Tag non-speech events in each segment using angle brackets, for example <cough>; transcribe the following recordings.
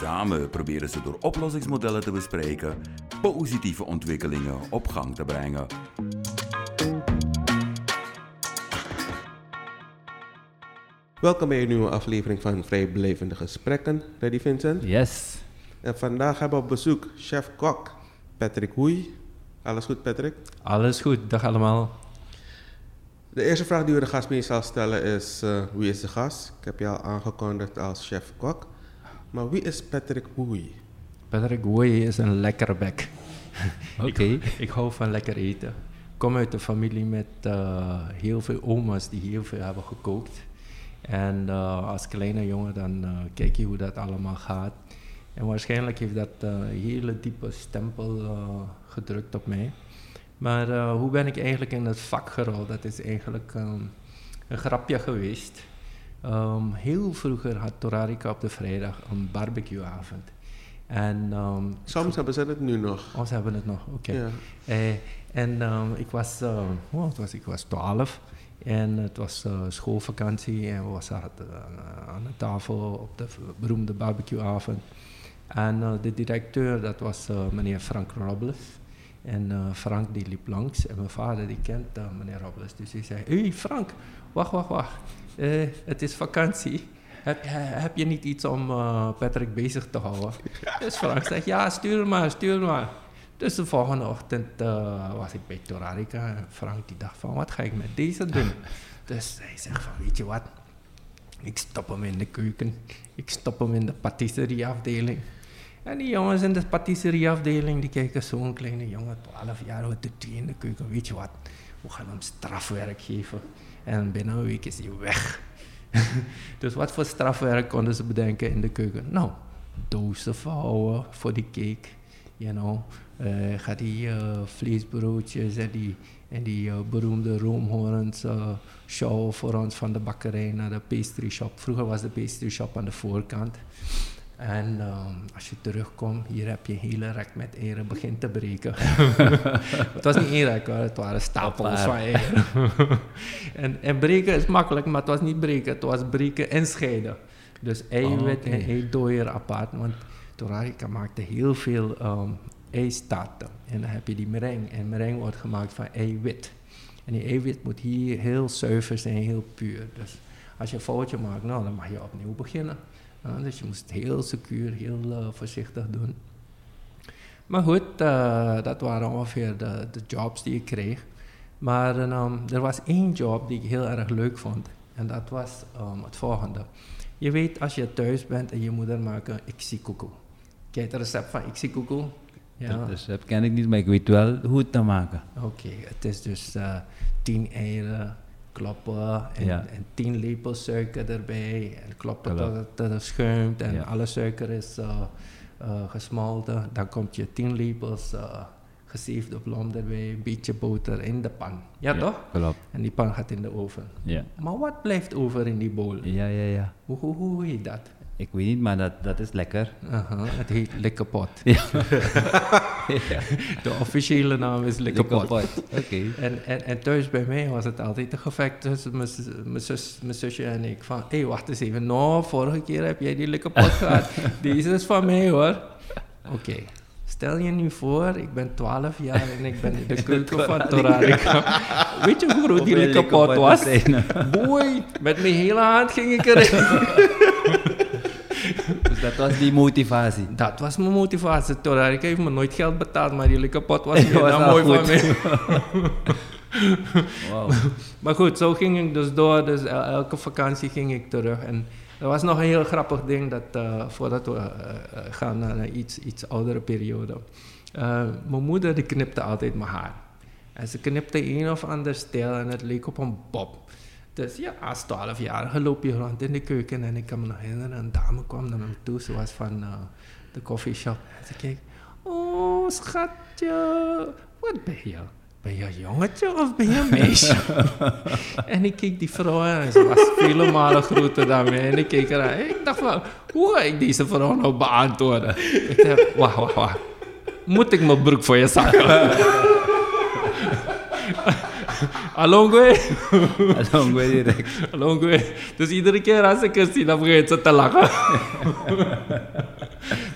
Samen proberen ze door oplossingsmodellen te bespreken positieve ontwikkelingen op gang te brengen. Welkom bij een nieuwe aflevering van Vrijblijvende Gesprekken. Ready Vincent? Yes. En vandaag hebben we op bezoek chef-kok Patrick Hoei. Alles goed Patrick? Alles goed, dag allemaal. De eerste vraag die we de gast meestal stellen is, uh, wie is de gast? Ik heb je al aangekondigd als chef-kok. Maar wie is Patrick Hoei? Patrick Hoei is een lekkere bek. Oké. <laughs> ik, ik, hou van lekker eten. Ik kom uit een familie met uh, heel veel oma's die heel veel hebben gekookt. En uh, als kleine jongen dan uh, kijk je hoe dat allemaal gaat. En waarschijnlijk heeft dat een hele diepe stempel gedrukt op mij. Maar hoe ben ik eigenlijk in het vak gerold? Dat is eigenlijk um, een grapje geweest. Um, heel vroeger had Torarica op de vrijdag een barbecueavond. En, um, Soms hebben ze het nu nog. Oh, ze hebben het nog, oké. Okay. Ja. Eh, en um, ik was, uh, oh, was, ik was 12 en het was uh, schoolvakantie en we zaten aan de tafel op de beroemde barbecueavond. En de directeur, dat was meneer Frank Robles. En Frank die liep langs en mijn vader die kent meneer Robles. Dus hij zei, hé hey Frank, wacht, wacht, wacht. Het is vakantie. Heb, heb, je niet iets om uh, Patrick bezig te houden? <laughs> Dus Frank zegt, ja, stuur maar, stuur maar. Dus de volgende ochtend uh, was ik bij Torarica en Frank die dacht van, wat ga ik met deze doen? <laughs> Dus hij zegt van, weet je wat? Ik stop hem in de keuken. Ik stop hem in de patisserieafdeling. En die jongens in de patisserieafdeling, die kijken zo'n kleine jongen, 12 jaar, wat doet hij in de keuken? Weet je wat? We gaan hem strafwerk geven. En binnen een week is hij weg. <laughs> dus wat voor strafwerk konden ze bedenken in de keuken? Nou, dozen vouwen voor die cake. You know, uh, die uh, vleesbroodjes en die, en die uh, beroemde roomhorens show voor ons van de bakkerij naar de pastry shop. Vroeger was de pastry shop aan de voorkant. En um, als je terugkomt, hier heb je hele rek met eieren begint te breken. <laughs> het was niet één rek hoor, het waren stapels van eieren. <laughs> en, en breken is makkelijk, maar het was niet breken, het was breken en scheiden. Dus eiwit oh, okay. en eidooier apart, want Torarica maakte heel veel um, eistaarten. En dan heb je die meringue, en meringue wordt gemaakt van eiwit. En die eiwit moet hier heel zuiver zijn, heel puur. Dus als je een foutje maakt, nou, dan mag je opnieuw beginnen. Uh, dus je moest het heel secuur, heel uh, voorzichtig doen. Maar goed, uh, dat waren ongeveer de, de, jobs die ik kreeg. Maar um, er was één job die ik heel erg leuk vond. En dat was um, het volgende. Je weet, als je thuis bent en je moeder maakt een ixikuku. Kijk het recept van ixikuku? Ja. Het recept ken ik niet, maar ik weet wel hoe het te maken. Oké, okay, het is dus tien eieren, kloppen en, ja. en tien lepels suiker erbij. En kloppen tot het, tot het schuimt en ja. alle suiker is uh, uh, gesmolten. Dan komt je tien lepels uh, gezeefde blom erbij, een beetje boter in de pan. Ja, ja toch? Klopt. En die pan gaat in de oven. Ja. Maar wat blijft over in die bowl? Ja, ja, ja. Hoe, hoe, hoe heet dat? Ik weet niet, maar dat, dat is lekker. Het heet Likkerpot. Ja. <laughs> ja. De officiële naam is Likkerpot. Oké. Okay. En, en, en thuis bij mij was het altijd een gevecht tussen mijn, mijn, zus, mijn zusje en ik. Van, hé, hey, wacht eens even. Nou, vorige keer heb jij die Likkerpot <laughs> gehad. Deze is van mij, hoor. Oké. Okay. Stel je nu voor, ik ben 12 jaar en ik ben in de <laughs> keuken van Torarica. Weet je hoe groot die Likkerpot was? Boei, met mijn hele hand ging ik erin. Dat was die motivatie? Dat was mijn motivatie. Torarica heeft me nooit geld betaald, maar die Likkerpot was <laughs> heel mooi goed. van mij. <laughs> <laughs> wow. Maar goed, zo ging ik dus door. Dus elke vakantie ging ik terug. En er was nog een heel grappig ding, dat, uh, voordat we uh, gaan naar een iets, iets oudere periode. Uh, mijn moeder die knipte altijd mijn haar. En ze knipte een of ander stijl en het leek op een bob. Dus ja, als 12-jarige loop je rond in de keuken en ik kan me nog herinneren, een dame kwam naar me toe, ze was van de coffeeshop. En ze keek, oh Oh, schatje, wat ben je? Ben je een jongetje of ben je een meisje? <laughs> en ik keek die vrouw aan en ze was vele malen groter dan mij. En ik keek eraan. Ik dacht van, hoe ga ik deze vrouw nou beantwoorden? Ik dacht, wacht, wacht, wacht. Moet ik mijn broek voor je zakken? <laughs> Alongwe. Alongwe direct. Alongwe. Dus iedere keer als ik het zie, dan begint ze te lachen. <laughs>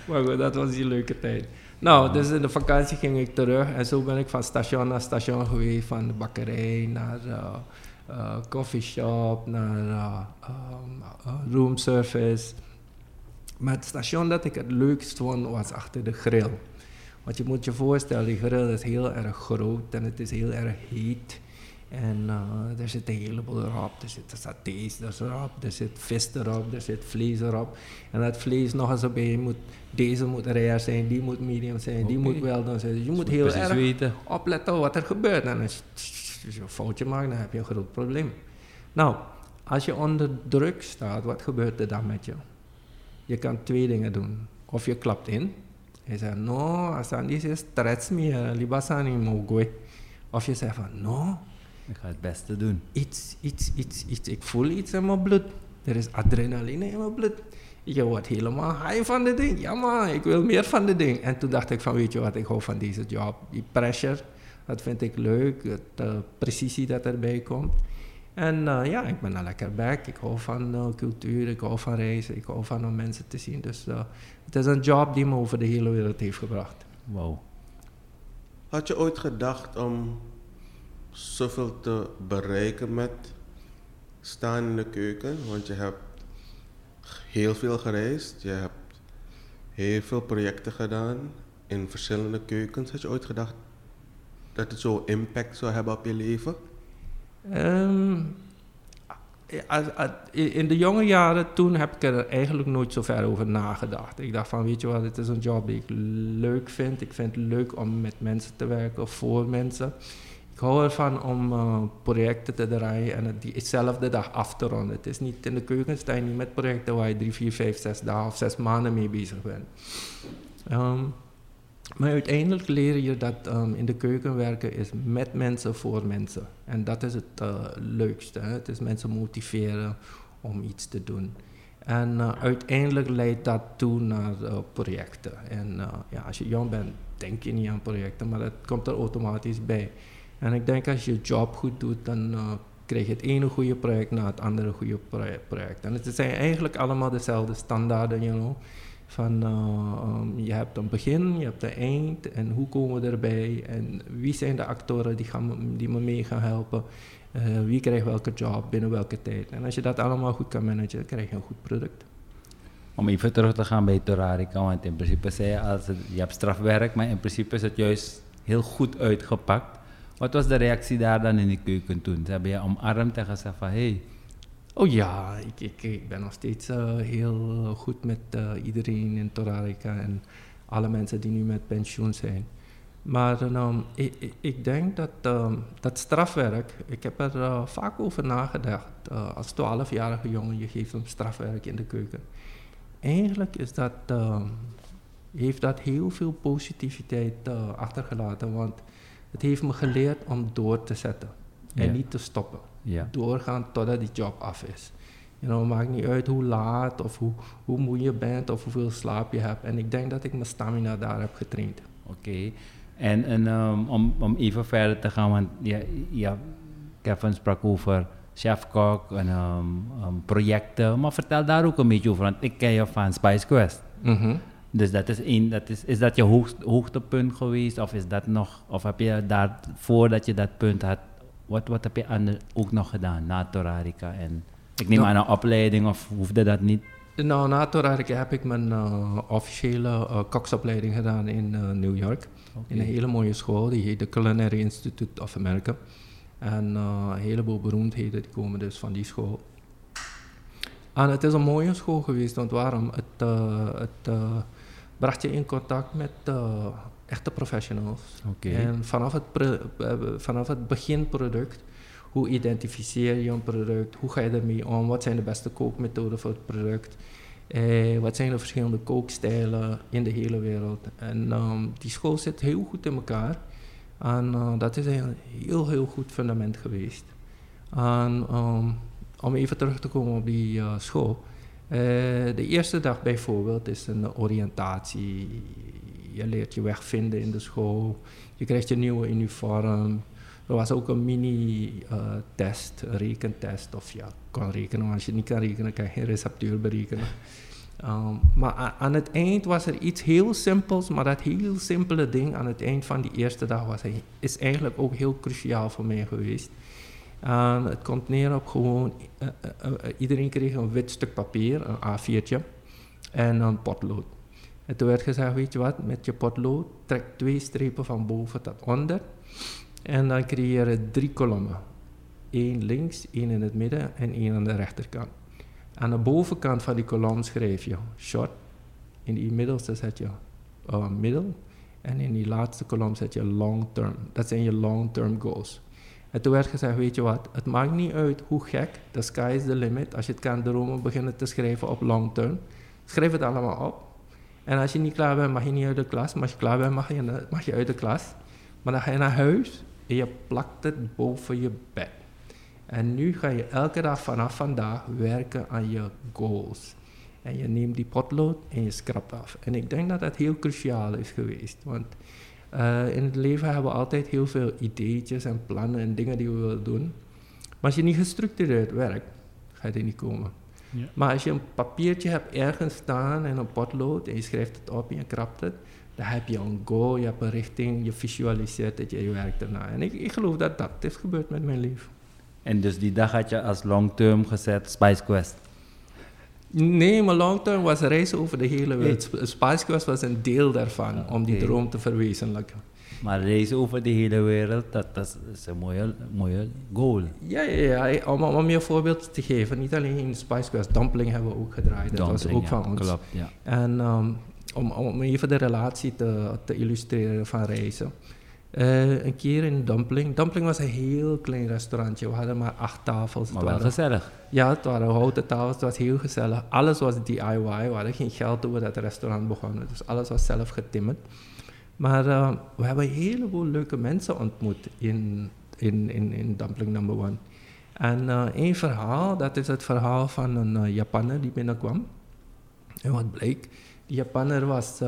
maar goed, dat was die leuke tijd. Nou, dus in de vakantie ging ik terug en zo ben ik van station naar station geweest, van de bakkerij naar uh, uh, coffeeshop, naar uh, um, roomservice. Maar het station dat ik het leukst vond was achter de grill. Want je moet je voorstellen, die grill is heel erg groot en het is heel erg heet. En uh, er zit een heleboel erop. Er zitten satés erop, er zit vis erop, er zit vlees erop. En dat vlees nog eens op je moet, deze moet rare zijn, die moet medium zijn, okay. die moet wel dan zijn. Dus je moet heel erg weten. opletten wat er gebeurt. En als je een foutje maakt, dan heb je een groot probleem. Nou, als je onder druk staat, wat gebeurt er dan met je? Je kan twee dingen doen. Of je klapt in. Je zegt, no, als dan is stress me, libasani mogoi. Of je zegt van, no, ik ga het beste doen. Iets, iets, iets, iets. Ik voel iets in mijn bloed. Er is adrenaline in mijn bloed. Je wordt helemaal high van de ding. Ja man, ik wil meer van de ding. En toen dacht ik van, weet je wat, ik hou van deze job. Die pressure, dat vind ik leuk. De uh, precisie dat erbij komt. En uh, ja, ik ben er lekker back. Ik hou van uh, cultuur, ik hou van reizen, ik hou van om mensen te zien. Dus uh, het is een job die me over de hele wereld heeft gebracht. Wow. Had je ooit gedacht om zoveel te bereiken met staan in de keuken? Want je hebt heel veel gereisd, je hebt heel veel projecten gedaan in verschillende keukens. Had je ooit gedacht dat het zo impact zou hebben op je leven? Um, in de jonge jaren toen heb ik er eigenlijk nooit zo ver over nagedacht. Ik dacht van, weet je wat, het is een job die ik leuk vind. Ik vind het leuk om met mensen te werken, voor mensen. Ik hou ervan om uh, projecten te draaien en het diezelfde dag af te ronden. Het is niet in de keuken sta je niet met projecten waar je drie, vier, vijf, zes dagen of zes maanden mee bezig bent. Um, maar uiteindelijk leer je dat um, in de keuken werken is met mensen voor mensen. En dat is het uh, leukste. Hè? Het is mensen motiveren om iets te doen. En uh, uiteindelijk leidt dat toe naar projecten. En ja, als je jong bent, denk je niet aan projecten, maar dat komt er automatisch bij. En ik denk als je je job goed doet, dan krijg je het ene goede project na het andere goede project. En het zijn eigenlijk allemaal dezelfde standaarden, you know. Van uh, um, je hebt een begin, je hebt een eind en hoe komen we erbij en wie zijn de actoren die, gaan, die me mee gaan helpen. Uh, wie krijgt welke job binnen welke tijd. En als je dat allemaal goed kan managen, krijg je een goed product. Om even terug te gaan bij Torarica, want in principe zei je als het, je hebt strafwerk, maar in principe is het juist heel goed uitgepakt. Wat was de reactie daar dan in de keuken toen? Ze hebben je omarmd en gezegd van, hey, Oh ja, ik, ik, ik ben nog steeds uh, heel goed met uh, iedereen in Torarica en alle mensen die nu met pensioen zijn. Maar um, ik, ik, denk dat um, dat strafwerk, ik heb er vaak over nagedacht. als 12-jarige jongen, je geeft hem strafwerk in de keuken. Eigenlijk is dat, um, heeft dat heel veel positiviteit achtergelaten, want het heeft me geleerd om door te zetten en niet te stoppen ja. doorgaan totdat die job af is. You know, maakt niet uit hoe laat of hoe, hoe moe je bent of hoeveel slaap je hebt. En ik denk dat ik mijn stamina daar heb getraind. Oké. En, en um, om, om even verder te gaan, want ja, ja, Kevin sprak over chefkok en um, um, projecten. Maar vertel daar ook een beetje over, want ik ken je van Spice Quest. Mm -hmm. Dus dat is, een, dat is, is dat je hoogst, hoogtepunt geweest? Of is dat nog, of heb je daar voordat je dat punt had wat, wat heb je ander, ook nog gedaan na Torarica? En ik neem aan een opleiding of hoefde dat niet? Nou, na Torarica heb ik mijn uh, officiële uh, koksopleiding gedaan in uh, New York. Okay. In een hele mooie school, die heet de Culinary Institute of America. En een heleboel beroemdheden die komen dus van die school. En het is een mooie school geweest, want waarom? Het, het bracht je in contact met echte professionals. Okay. En vanaf het, eh, vanaf het beginproduct, hoe identificeer je een product, hoe ga je ermee om, wat zijn de beste kookmethoden voor het product. Eh, wat zijn de verschillende kookstijlen in de hele wereld? En ehm, die school zit heel goed in elkaar. En uh, dat is een heel, heel goed fundament geweest. En um, om even terug te komen op die uh, school. Uh, de eerste dag bijvoorbeeld is een oriëntatie. Je leert je weg vinden in de school. Je krijgt je nieuwe uniform. Er was ook een mini-test, een rekentest. Of ja, kan rekenen, maar als je niet kan rekenen, kan je geen receptuur berekenen. Um, maar aan het eind was er iets heel simpels, maar dat heel simpele ding aan het eind van die eerste dag was, is eigenlijk ook heel cruciaal voor mij geweest. Uh, het komt neer op gewoon, uh, uh, iedereen kreeg een wit stuk papier, een A4'tje en een potlood. En toen werd gezegd, weet je wat, met je potlood trek twee strepen van boven tot onder en dan creëer je drie kolommen. Eén links, één in het midden en één aan de rechterkant. Aan de bovenkant van die kolom schrijf je short. In die middelste zet je middel. En in die laatste kolom zet je long term. Dat zijn je long term goals. En toen werd gezegd, weet je wat, het maakt niet uit hoe gek, the sky is the limit. Als je het kan dromen, beginnen te schrijven op long term. Schrijf het allemaal op. En als je niet klaar bent, mag je niet uit de klas. Maar als je klaar bent, mag je, mag je uit de klas. Maar dan ga je naar huis en je plakt het boven je bed. En nu ga je elke dag vanaf vandaag werken aan je goals. En je neemt die potlood en je schrapt af. En ik denk dat dat heel cruciaal is geweest. Want uh, in het leven hebben we altijd heel veel ideetjes en plannen en dingen die we willen doen. Maar als je niet gestructureerd werkt, ga je er niet komen. Ja. Maar als je een papiertje hebt ergens staan en een potlood en je schrijft het op en je krapt het, dan heb je een goal, je hebt een richting, je visualiseert het, je werkt ernaar. En ik, ik geloof dat dat is gebeurd met mijn leven. En dus die dag had je als long term gezet Spice Quest? Nee, maar long term was reizen over de hele wereld. Hey. Spice Quest was een deel daarvan, okay. om die droom te verwezenlijken. Maar reizen over de hele wereld, dat, dat is een mooie, mooie goal. Ja, ja, ja. Om, om je een voorbeeld te geven, niet alleen in Spice Quest, Dumpling hebben we ook gedraaid. Dat was ook ja, van ons. Klopt, ja. En um, om, om even de relatie te, te illustreren van reizen. Uh, een keer in Dumpling. Dumpling was een heel klein restaurantje. We hadden maar acht tafels. Maar wel gezellig. Ja, het waren houten tafels. Het was heel gezellig. Alles was DIY. We hadden geen geld toen we dat restaurant begonnen. Dus alles was zelf getimmerd. Maar uh, we hebben een heleboel leuke mensen ontmoet in, in, in, in Dumpling Number One. En uh, één verhaal, dat is het verhaal van een Japaner die binnenkwam. En wat bleek, die Japaner was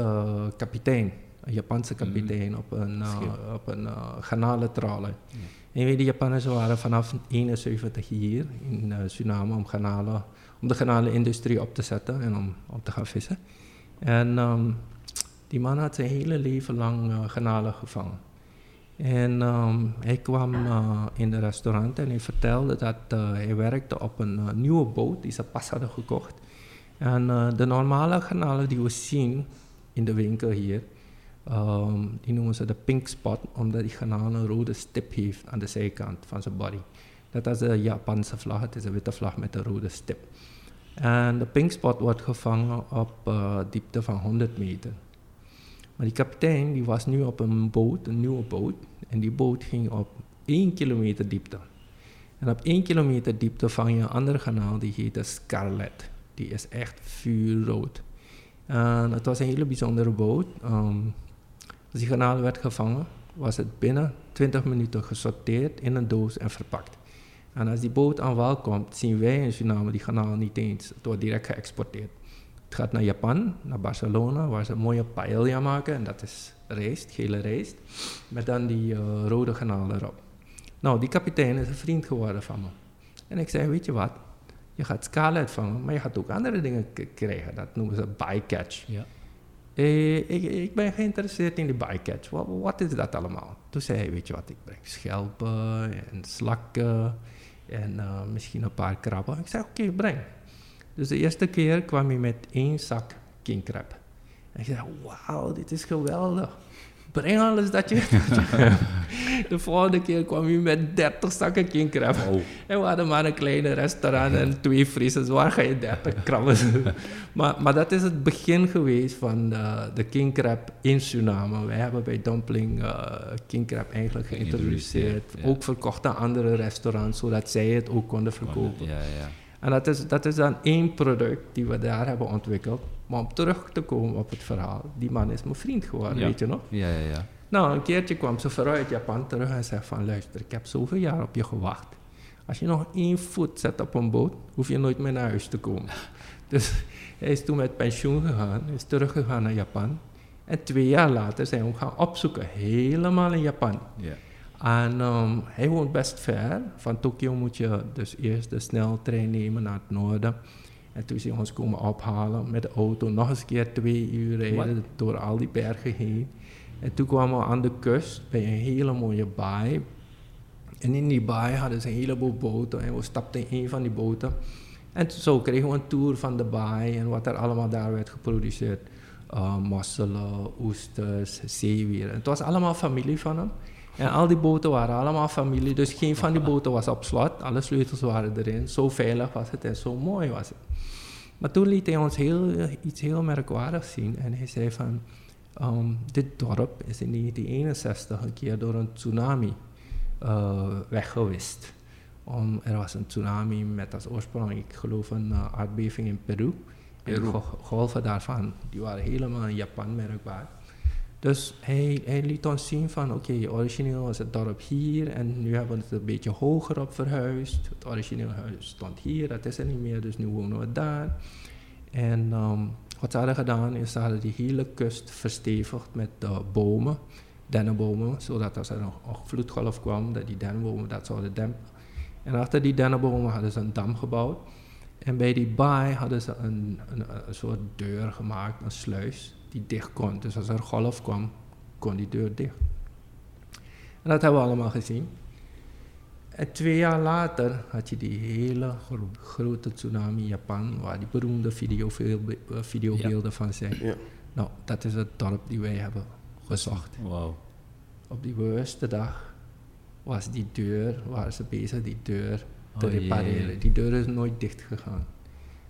kapitein een Japanse mm. kapitein op een, uh, op een garnalentraler. Ja. En weet, de Japanners waren vanaf 71 hier in uh, Suriname om, garnalen, om de garnalenindustrie op te zetten en om, om te gaan vissen. En um, die man had zijn hele leven lang uh, garnalen gevangen. En um, hij kwam uh, in het restaurant en hij vertelde dat uh, hij werkte op een uh, nieuwe boot die ze pas hadden gekocht. En de normale garnalen die we zien in de winkel hier, Um, die noemen ze de pink spot, omdat die garnaal een rode stip heeft aan de zijkant van zijn body. Dat is de Japanse vlag, het is een witte vlag met een rode stip. En de pink spot wordt gevangen op uh, diepte van 100 meter. Maar die kapitein die was nu op een boot, een nieuwe boot, en die boot ging op 1 kilometer diepte. En op 1 kilometer diepte vang je een andere kanaal, die heet de Scarlet. Die is echt vuurrood. En het was een hele bijzondere boot. Um, als die werd gevangen, was het binnen 20 minuten gesorteerd in een doos en verpakt. En als die boot aan wal komt, zien wij in Suriname die garnalen niet eens. Het wordt direct geëxporteerd. Het gaat naar Japan, naar Barcelona, waar ze een mooie paella maken. En dat is rijst, gele rijst, met dan die uh, rode garnalen erop. Nou, die kapitein is een vriend geworden van me. En ik zei, weet je wat, je gaat scarlet vangen, maar je gaat ook andere dingen krijgen. Dat noemen ze bycatch. Ja. Eh, ik, ik, ben geïnteresseerd in de bycatch. Wat, wat, is dat allemaal? Toen zei hij, weet je wat, ik breng schelpen en slakken en uh, misschien een paar krabben. Ik zei, oké, okay, breng. Dus de eerste keer kwam hij met één zak kingkrab. En ik zei, wauw, dit is geweldig breng alles dat je, <laughs> De volgende keer kwam hij met 30 zakken kingkrab. Oh. En we hadden maar een kleine restaurant en twee vriezers. Waar ga je 30 krabben? <laughs> maar, maar dat is het begin geweest van de, de kingkrab in Suriname. Wij hebben bij Dumpling uh, kingkrab eigenlijk geïntroduceerd. Ook verkocht aan andere restaurants, zodat zij het ook konden verkopen. Ja, ja. En dat is, dat is dan één product die we daar hebben ontwikkeld. Maar om terug te komen op het verhaal, die man is mijn vriend geworden, weet je nog? Ja, ja, ja. Nou, een keertje kwam ze vooruit uit Japan terug en zei van, luister, ik heb zoveel jaar op je gewacht. Als je nog één voet zet op een boot, hoef je nooit meer naar huis te komen. <laughs> Dus hij is toen met pensioen gegaan, is teruggegaan naar Japan. En twee jaar later zijn we hem gaan opzoeken, helemaal in Japan. Ja. En um, hij woont best ver. Van Tokio moet je dus eerst de sneltrein nemen naar het noorden. En toen zijn we ons komen ophalen met de auto. Nog eens een keer twee uur rijden door al die bergen heen. En toen kwamen we aan de kust bij een hele mooie baai. En in die baai hadden ze een heleboel boten. En we stapten in een van die boten. En zo kregen we een tour van de baai en wat er allemaal daar werd geproduceerd. Uh, mosselen, oesters, zeewier. Het was allemaal familie van hem. En al die boten waren allemaal familie, dus geen van die boten was op slot. Alle sleutels waren erin. Zo veilig was het en zo mooi was het. Maar toen liet hij ons heel, iets heel merkwaardigs zien. En hij zei van, um, dit dorp is in 1961 een keer door een tsunami uh, weggewist. Um, er was een tsunami met als oorsprong, ik geloof, een uh, aardbeving in Peru. En de golven daarvan, die waren helemaal in Japan merkbaar. Dus hij, hij liet ons zien van, oké, origineel was het dorp hier en nu hebben we het een beetje hoger op verhuisd. Het origineel huis stond hier, dat is er niet meer, dus nu wonen we daar. En um, wat ze hadden gedaan is, ze hadden die hele kust verstevigd met uh, bomen, dennenbomen, zodat als er een vloedgolf kwam, dat die dennenbomen dat zouden dempen. En achter die dennenbomen hadden ze een dam gebouwd. En bij die baai hadden ze een, een, een soort deur gemaakt, een sluis die dicht kon. Dus als er golf kwam, kon die deur dicht. En dat hebben we allemaal gezien. En twee jaar later had je die hele grote tsunami in Japan, waar die beroemde video, videobeelden ja. van zijn. Ja. Nou, dat is het dorp die wij hebben gezocht. Wow. Op die bewuste dag was die deur, waren ze bezig die deur te oh, repareren. Die deur is nooit dicht gegaan.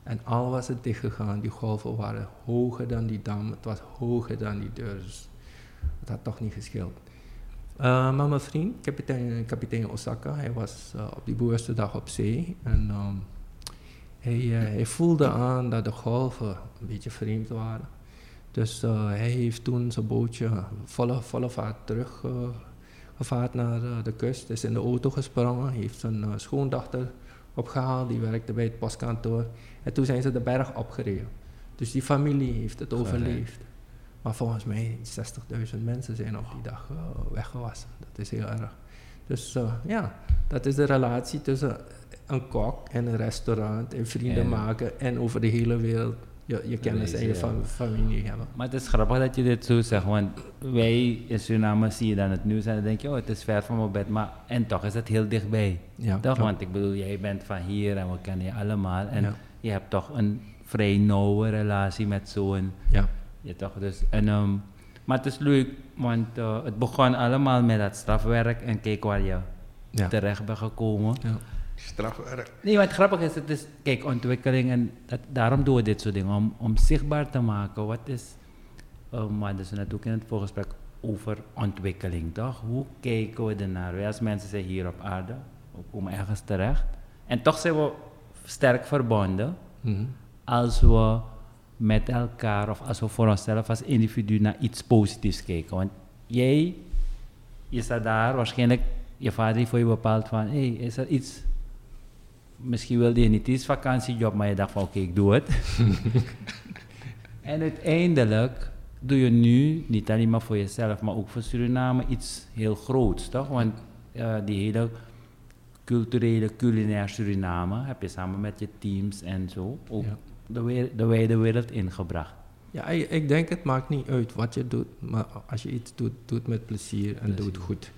En al was het dichtgegaan, die golven waren hoger dan die dam, het was hoger dan die deur. Dus het had toch niet gescheeld. Uh, maar mijn vriend, kapitein, kapitein Osaka, hij was uh, op die bewuste dag op zee. En um, hij, uh, hij, voelde aan dat de golven een beetje vreemd waren. Dus hij heeft toen zijn bootje volle, volle vaart teruggevaard naar de kust. Is in de auto gesprongen, heeft zijn schoondochter opgehaald, die werkte bij het postkantoor. En toen zijn ze de berg opgereden. Dus die familie heeft het overleefd. Maar volgens mij 60.000 mensen zijn op die dag uh, weggewassen. Dat is heel erg. Dus uh, ja, dat is de relatie tussen een kok en een restaurant en vrienden en, maken en over de hele wereld je, je kennis en je familie hebben. Maar het is grappig dat je dit zo zegt, want wij in Suriname zie je dan het nieuws en dan denk je, oh het is ver van mijn bed, maar en toch is het heel dichtbij. Ja, toch? Want ik bedoel, jij bent van hier en we kennen je allemaal en ja je hebt toch een vrij nauwe relatie met zo'n. Ja. Je toch, dus, en, um, maar het is leuk, want uh, het begon allemaal met dat strafwerk en kijk waar je ja. terecht bent gekomen. Ja. Strafwerk. Nee, wat grappig is, het is, kijk, ontwikkeling en dat, daarom doen we dit soort dingen, om, om zichtbaar te maken wat is, um, maar dus net ook in het voorgesprek over ontwikkeling, toch? Hoe kijken we ernaar? Wij als mensen zijn hier op aarde, we komen ergens terecht. En toch zijn we sterk verbonden mm als we met elkaar of als we voor onszelf als individu naar iets positiefs kijken. Want jij, je staat daar, waarschijnlijk je vader heeft voor je bepaald van, hé, hey, is er iets, misschien wilde je niet eens vakantiejob, maar je dacht van, oké, ik doe het. <laughs> en uiteindelijk doe je nu, niet alleen maar voor jezelf, maar ook voor Suriname, iets heel groots, toch? Want uh, die hele culturele, culinair Suriname heb je samen met je teams en zo ook de, wereld, de wijde wereld ingebracht. Ja, ik, denk het maakt niet uit wat je doet, maar als je iets doet, doe het met plezier en doe het goed.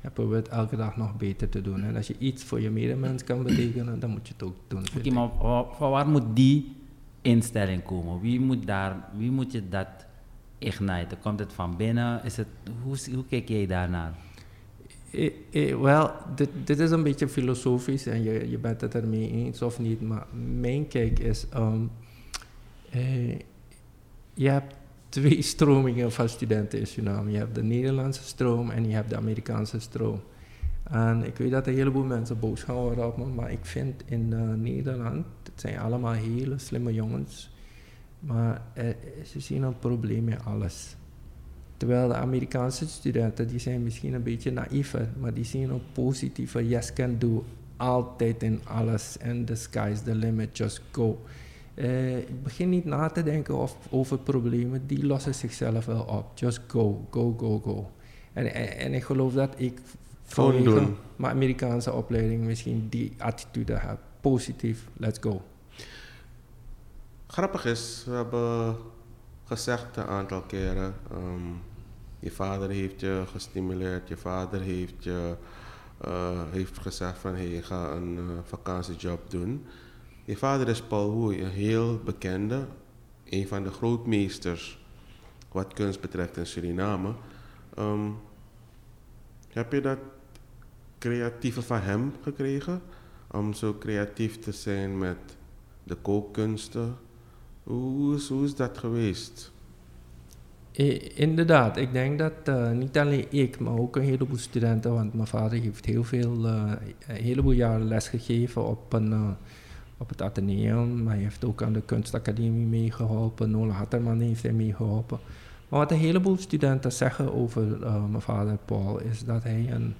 Je probeert elke dag nog beter te doen. En als je iets voor je medemens kan betekenen, dan moet je het ook doen. Oké, maar van waar moet die instelling komen? Wie moet, daar, wie moet je dat igniten? Komt het van binnen? Is het, hoe, hoe kijk jij daarnaar? Eh, eh, wel, dit, dit is een beetje filosofisch en je, bent het ermee eens of niet, maar mijn kijk is, um, eh, je hebt twee <laughs> stromingen van studenten in Suriname. Je hebt de Nederlandse stroom en je hebt de Amerikaanse stroom. En ik weet dat een heleboel mensen boos gaan worden op me, maar ik vind in uh, Nederland, het zijn allemaal hele slimme jongens, maar ze zien een probleem met alles. Terwijl de Amerikaanse studenten, die zijn misschien een beetje naïver, maar die zien een positieve yes can do altijd in alles. En the sky's the limit, just go. Uh, begin niet na te denken of, over problemen, die lossen zichzelf wel op. Just go, go, go, go. En, en, en ik geloof dat ik vanwege mijn Amerikaanse opleiding misschien die attitude heb. Positief, let's go. Grappig is, we hebben gezegd een aantal keren, um, je vader heeft je gestimuleerd, je vader heeft je uh, heeft gezegd van hey, je ga een uh, vakantiejob doen. Je vader is Paul Woei, een heel bekende, een van de grootmeesters wat kunst betreft in Suriname. Um, heb je dat creatieve van hem gekregen? Om zo creatief te zijn met de kookkunsten. Hoe is, hoe is dat geweest? Inderdaad, ik denk dat uh, niet alleen ik, maar ook een heleboel studenten, want mijn vader heeft heel veel, uh, een heleboel jaren lesgegeven op, een, uh, op het Atheneum. Hij heeft ook aan de kunstacademie meegeholpen, Nola Hatterman heeft hij meegeholpen. Maar wat een heleboel studenten zeggen over mijn vader Paul, is dat hij een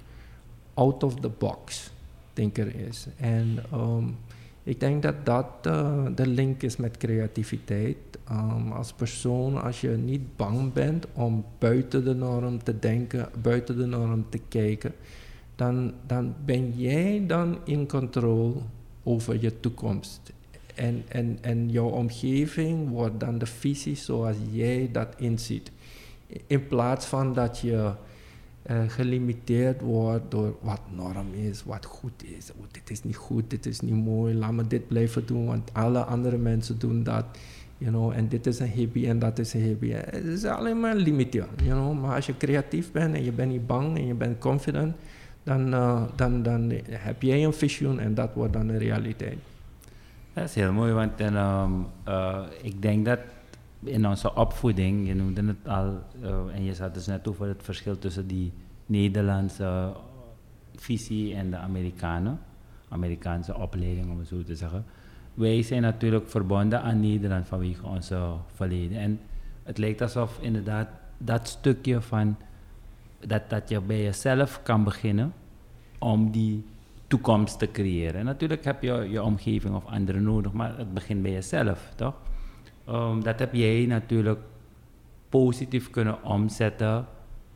out-of-the-box denker is. En um, ik denk dat dat uh, de link is met creativiteit. Um, als persoon, als je niet bang bent om buiten de norm te denken, buiten de norm te kijken, dan, dan ben jij dan in controle over je toekomst. En, en, en jouw omgeving wordt dan de visie zoals jij dat inziet. In plaats van dat je uh, gelimiteerd wordt door wat norm is, wat goed is. Oh, dit is niet goed, dit is niet mooi, laat me dit blijven doen, want alle andere mensen doen dat. You know, en dit is een hippie en dat is een hippie. Het is alleen maar limiteer. You know? Maar als je creatief bent en je bent niet bang en je bent confident, dan, uh, dan, dan heb jij een visioen en dat wordt dan een realiteit. Dat is heel mooi, want en, uh, ik denk dat in onze opvoeding, je noemde het al, uh, en je zat dus net over het verschil tussen die Nederlandse visie en de Amerikanen, Amerikaanse opleiding om het zo te zeggen. Wij zijn natuurlijk verbonden aan Nederland vanwege onze verleden. En het lijkt alsof inderdaad dat stukje van dat, dat je bij jezelf kan beginnen om die toekomst te creëren. En natuurlijk heb je je omgeving of anderen nodig, maar het begint bij jezelf, toch? Um, dat heb jij natuurlijk positief kunnen omzetten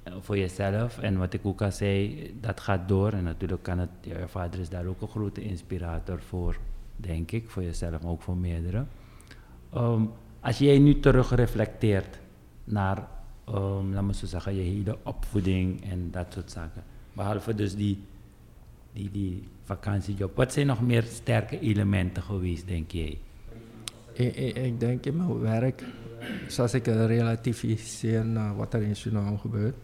eh, voor jezelf. En wat ik ook al zei, dat gaat door. En natuurlijk kan het, je vader is daar ook een grote inspirator voor, denk ik, voor jezelf, maar ook voor meerdere. Um, als jij nu terug reflecteert naar, um, laat me zo zeggen, je hele opvoeding en dat soort zaken. Behalve dus die, die, die vakantiejob. Wat zijn nog meer sterke elementen geweest, denk jij? Ik, ik, denk in mijn werk, zoals ik relativiseer naar wat er in Suriname gebeurt.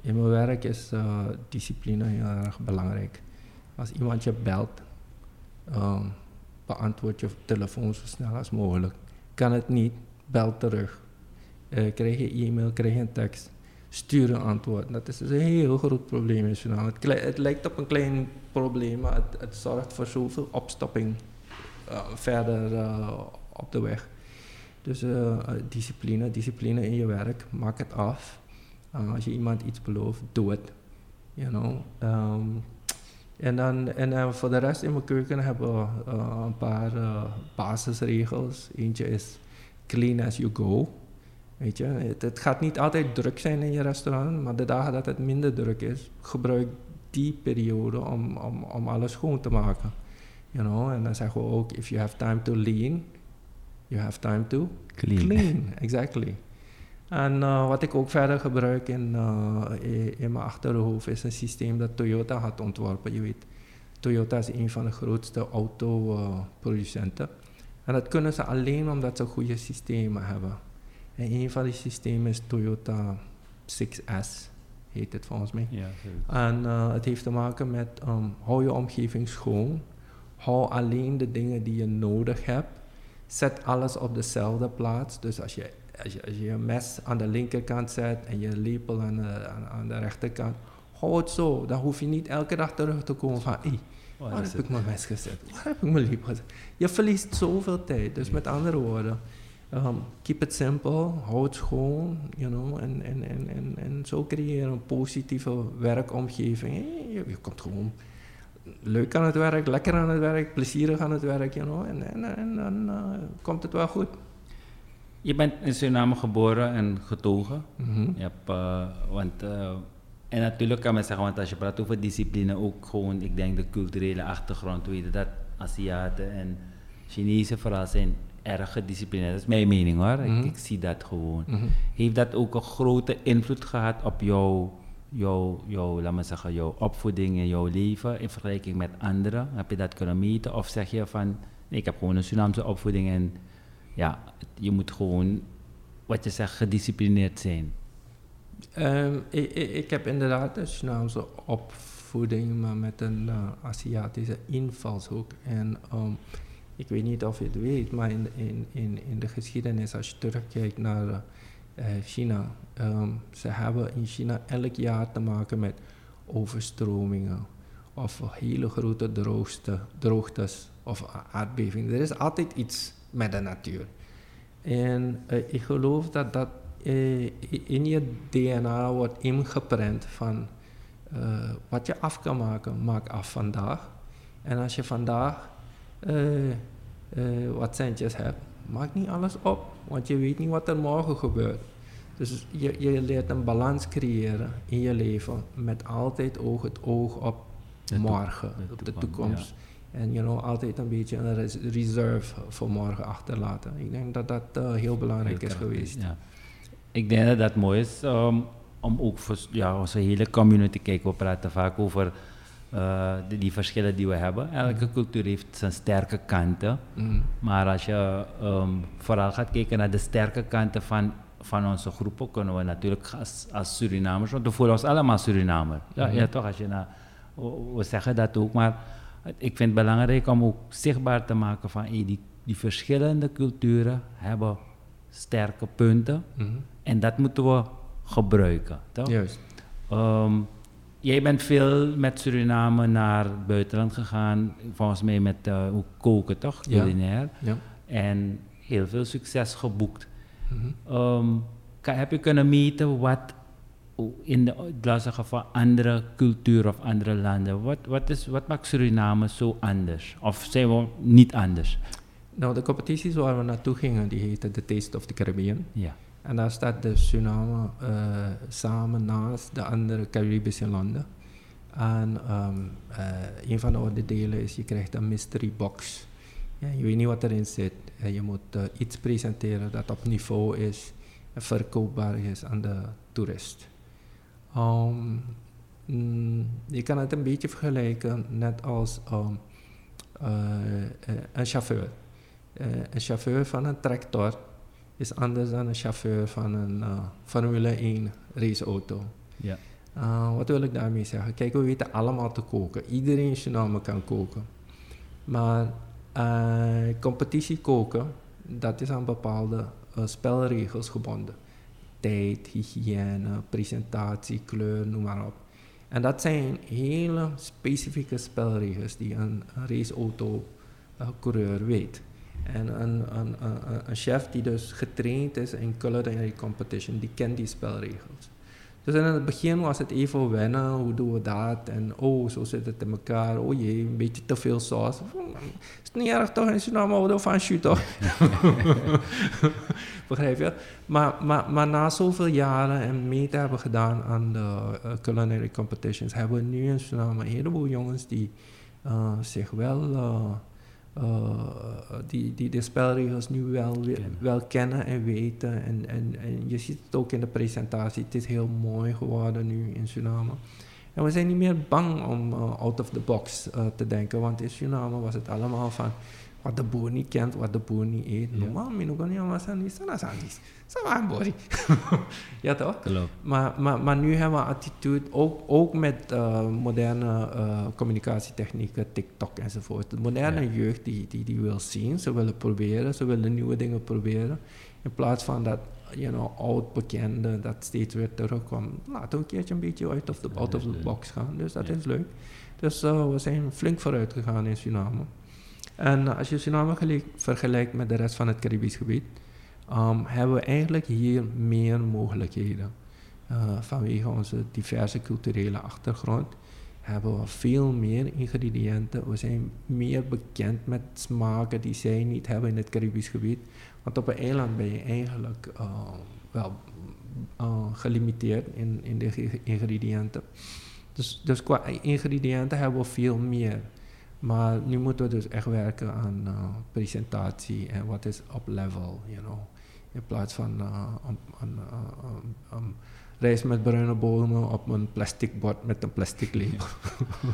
In mijn werk is uh, discipline heel erg belangrijk. Als iemand je belt, um, beantwoord je telefoon zo snel als mogelijk. Kan het niet, bel terug. Uh, krijg je e-mail, krijg je een tekst, stuur een antwoord. Dat is dus een heel groot probleem in Suriname. Het, het lijkt op een klein probleem, maar het, het zorgt voor zoveel opstopping uh, verder op de weg. Dus uh, discipline, discipline in je werk, maak het af. Uh, als je iemand iets belooft, doe het. Know. Um, en dan en, voor de rest in mijn keuken hebben we een paar basisregels. Eentje is clean as you go. Weet je, het, het, gaat niet altijd druk zijn in je restaurant, maar de dagen dat het minder druk is, gebruik die periode om, om, om alles schoon te maken. You know? En dan zeggen we ook, if you have time to lean, you have time to clean. Clean, exactly. En uh, wat ik ook verder gebruik in, uh, in mijn achterhoofd is een systeem dat Toyota had ontworpen. Je weet, Toyota is een van de grootste autoproducenten. Uh, en dat kunnen ze alleen omdat ze goede systemen hebben. En een van die systemen is Toyota 6S, heet het volgens mij. Ja, en het heeft te maken met um, hou je omgeving schoon. Hou alleen de dingen die je nodig hebt zet alles op dezelfde plaats. Dus als je, als je, als je, mes aan de linkerkant zet en je lepel aan de, aan, aan de rechterkant, hou het zo. Dan hoef je niet elke dag terug te komen van, hé, Oh, waar heb ik mijn mes gezet? Waar heb ik mijn liep gezet? Je verliest zoveel tijd. Dus met andere woorden, um, keep it simple, hou het schoon, you know, en, en, en, en, en zo creëer je een positieve werkomgeving. Je, je komt gewoon leuk aan het werk, lekker aan het werk, plezierig aan het werk, you know, en, en, en dan uh, komt het wel goed. Je bent in Suriname geboren en getogen. Je hebt, eh, want, eh, en natuurlijk kan men zeggen, want als je praat over discipline, ook gewoon, ik denk de culturele achtergrond, weet je, dat Aziaten en Chinezen vooral zijn erg gedisciplineerd. Dat is mijn mening hoor, ik, Mhm. ik zie dat gewoon. Mhm. Heeft dat ook een grote invloed gehad op jouw, jouw, jouw, laat maar zeggen, jouw opvoeding en jouw leven in vergelijking met anderen? Heb je dat kunnen meten? Of zeg je van, ik heb gewoon een Surinaamse opvoeding en ja, je moet gewoon, wat je zegt, gedisciplineerd zijn. Um, ik, ik, heb inderdaad een Surinaamse opvoeding, maar met een uh, Aziatische invalshoek. En um, ik weet niet of je het weet, maar in, in, in, de geschiedenis, als je terugkijkt naar uh, China, um, ze hebben in China elk jaar te maken met overstromingen of hele grote droogte, droogtes of aardbevingen. Er is altijd iets met de natuur. En uh, ik geloof dat dat uh, in je DNA wordt ingeprent van wat je af kan maken, maak af vandaag. En als je vandaag wat centjes hebt, maak niet alles op, want je weet niet wat er morgen gebeurt. Dus je, je leert een balans creëren in je leven met altijd oog het oog op de morgen, de op de toekomst. Ja. En you know, altijd een beetje een res reserve voor morgen achterlaten. Ik denk dat dat uh, heel belangrijk heel is geweest. Ja. Ik denk dat dat mooi is um, om ook voor ja, onze hele community te kijken. We praten vaak over uh, die, die, verschillen die we hebben. Elke mm. cultuur heeft zijn sterke kanten. Mm. Maar als je um, vooral gaat kijken naar de sterke kanten van, van onze groepen, kunnen we natuurlijk als, als Surinamers, want we voelen ons allemaal Surinamer. Ja, mm. ja toch, als je naar, we, zeggen dat ook, maar ik vind het belangrijk om ook zichtbaar te maken van hey, die, die verschillende culturen hebben sterke punten Mhm. mm -hmm. en dat moeten we gebruiken. Toch? Juist. Um, jij bent veel met Suriname naar het buitenland gegaan, volgens mij met uh, koken toch, culinair. Ja. ja. En heel veel succes geboekt. Mm -hmm. um, kan, heb je kunnen meten wat in de, laat zeggen, van andere culturen of andere landen. Wat, wat, is, wat maakt Suriname zo anders? Of zijn we niet anders? Nou, de competities waar we naartoe gingen, die heette The Taste of the Caribbean. Ja. En daar staat de Suriname uh, samen naast de andere Caribische landen. En um, een van de onderdelen is, je krijgt een mystery box. Ja, je weet niet wat erin zit. En je moet uh, iets presenteren dat op niveau is en verkoopbaar is aan de toerist. Um, je kan het een beetje vergelijken net als uh, een chauffeur. Een chauffeur van een tractor is anders dan een chauffeur van een Formule 1 raceauto. Ja. wat wil ik daarmee zeggen? Kijk, we weten allemaal te koken. Iedereen in Suriname kan koken. Maar competitie koken, dat is aan bepaalde spelregels gebonden tijd, hygiëne, presentatie, kleur, noem maar op. En dat zijn hele specifieke spelregels die een, raceauto-coureur uh, weet. En een, een, een, een, chef die dus getraind is in culinary competition, die kent die spelregels. Dus in het begin was het even wennen, hoe doen we dat? En oh, zo zit het in elkaar. Oh jee, een beetje te veel saus. Is niet erg toch? In Suriname houden we van shoot toch? <laughs> Begrijp je? Maar, maar, maar na zoveel jaren en mee te hebben gedaan aan de uh, culinary competitions, hebben we nu in Suriname een heleboel jongens die uh, zich wel... Uh, die, die de spelregels nu wel, kennen. wel kennen en weten. En, en, en je ziet het ook in de presentatie. Het is heel mooi geworden nu in Suriname. En we zijn niet meer bang om uh, out of the box uh, te denken. Want in Suriname was het allemaal van wat de boer niet kent, wat de boer niet eet. Ja. Normaal, min ook niet aan zijn sandis. Samaan Ja toch? Klopt. Maar, maar, maar nu hebben we attitude, ook, ook met uh, moderne uh, communicatietechnieken, TikTok enzovoort. De moderne ja. jeugd die, die, die wil zien, ze willen proberen, ze willen nieuwe dingen proberen. In plaats van dat, you know, oud bekende dat steeds weer terugkomt. Laten we een keertje een beetje uit of the, out of the box gaan. Dus dat is leuk. Dus uh, we zijn flink vooruit gegaan in Suriname. En als je Suriname vergelijkt met de rest van het Caribisch gebied, um, hebben we eigenlijk hier meer mogelijkheden. Uh, vanwege onze diverse culturele achtergrond hebben we veel meer ingrediënten. We zijn meer bekend met smaken die zij niet hebben in het Caribisch gebied. Want op een eiland ben je eigenlijk uh, wel uh, gelimiteerd in, in de ingrediënten. Dus, dus qua ingrediënten hebben we veel meer. Maar nu moeten we dus echt werken aan uh, presentatie en wat is op level, you know. In plaats van aan, aan rijst met bruine bonen op een plastic bord met een plastic label.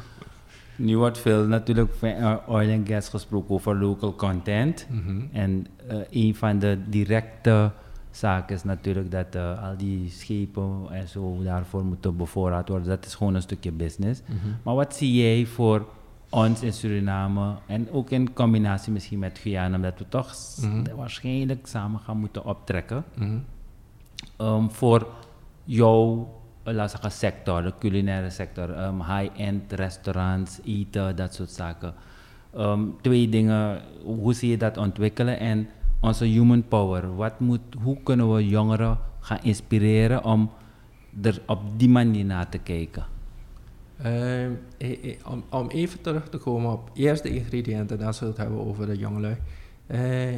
<laughs> nu wordt veel natuurlijk van uh, oil en gas gesproken over local content. Mm -hmm. En uh, een van de directe zaken is natuurlijk dat uh, al die schepen en zo daarvoor moeten bevoorraad worden. Dat is gewoon een stukje business. Mm -hmm. Maar wat zie jij voor ons in Suriname en ook in combinatie misschien met Guyana, omdat we toch mm -hmm. waarschijnlijk samen gaan moeten optrekken. Um, voor jouw zeggen, sector, de culinaire sector, um, high-end restaurants, eten, dat soort zaken. Um, twee dingen, hoe zie je dat ontwikkelen en onze human power. Wat moet, hoe kunnen we jongeren gaan inspireren om er op die manier naar te kijken? Uh, om, om, even terug te komen op eerst de ingrediënten, dan zullen we het hebben over de jongelui. Uh,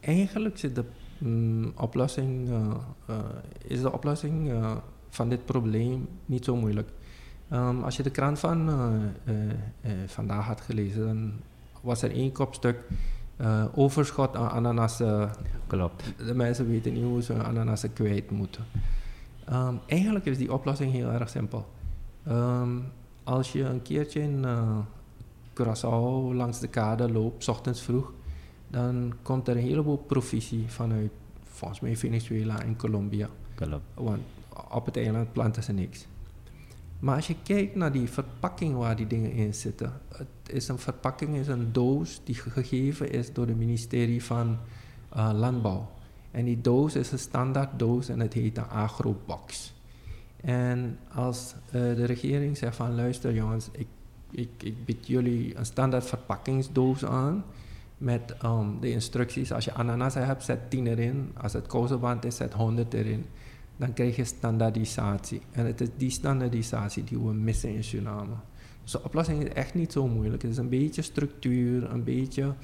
eigenlijk zit de mm, oplossing, uh, is de oplossing van dit probleem niet zo moeilijk. Um, als je de krant van vandaag had gelezen, dan was er één kopstuk overschot aan ananassen. Klopt. De mensen weten niet hoe ze ananassen kwijt moeten. Um, eigenlijk is die oplossing heel erg simpel. Um, als je een keertje in uh, Curaçao langs de kade loopt, s ochtends vroeg, dan komt er een heleboel provisie vanuit, volgens mij Venezuela en Colombia. Klopt. Want op het eiland planten ze niks. Maar als je kijkt naar die verpakking waar die dingen in zitten, het is een verpakking, is een doos die gegeven is door het ministerie van uh, Landbouw. En die doos is een standaard doos en het heet een agrobox. En als uh, de regering zegt van luister jongens, ik, ik, ik bied jullie een standaard verpakkingsdoos aan met um, de instructies. Als je ananas hebt, zet 10 erin. Als het kousenband is, zet 100 erin. Dan krijg je standaardisatie. En het is die standaardisatie die we missen in Suriname. Dus de oplossing is echt niet zo moeilijk. Het is een beetje structuur, een beetje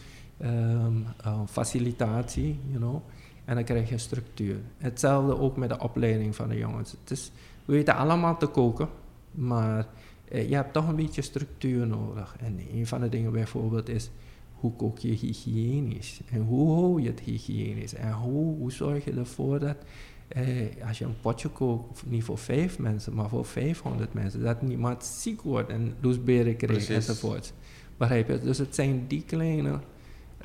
um, facilitatie, you know. En dan krijg je structuur. Hetzelfde ook met de opleiding van de jongens. Het is, we weten allemaal te koken, maar eh, je hebt toch een beetje structuur nodig. En een van de dingen bijvoorbeeld is, hoe kook je hygiënisch? En hoe hou je het hygiënisch? En hoe, hoe zorg je ervoor dat eh, als je een potje kookt, niet voor vijf mensen, maar voor 500 mensen, dat niemand ziek wordt en loesberen krijgt enzovoort. Begrijp je? Dus het zijn die kleine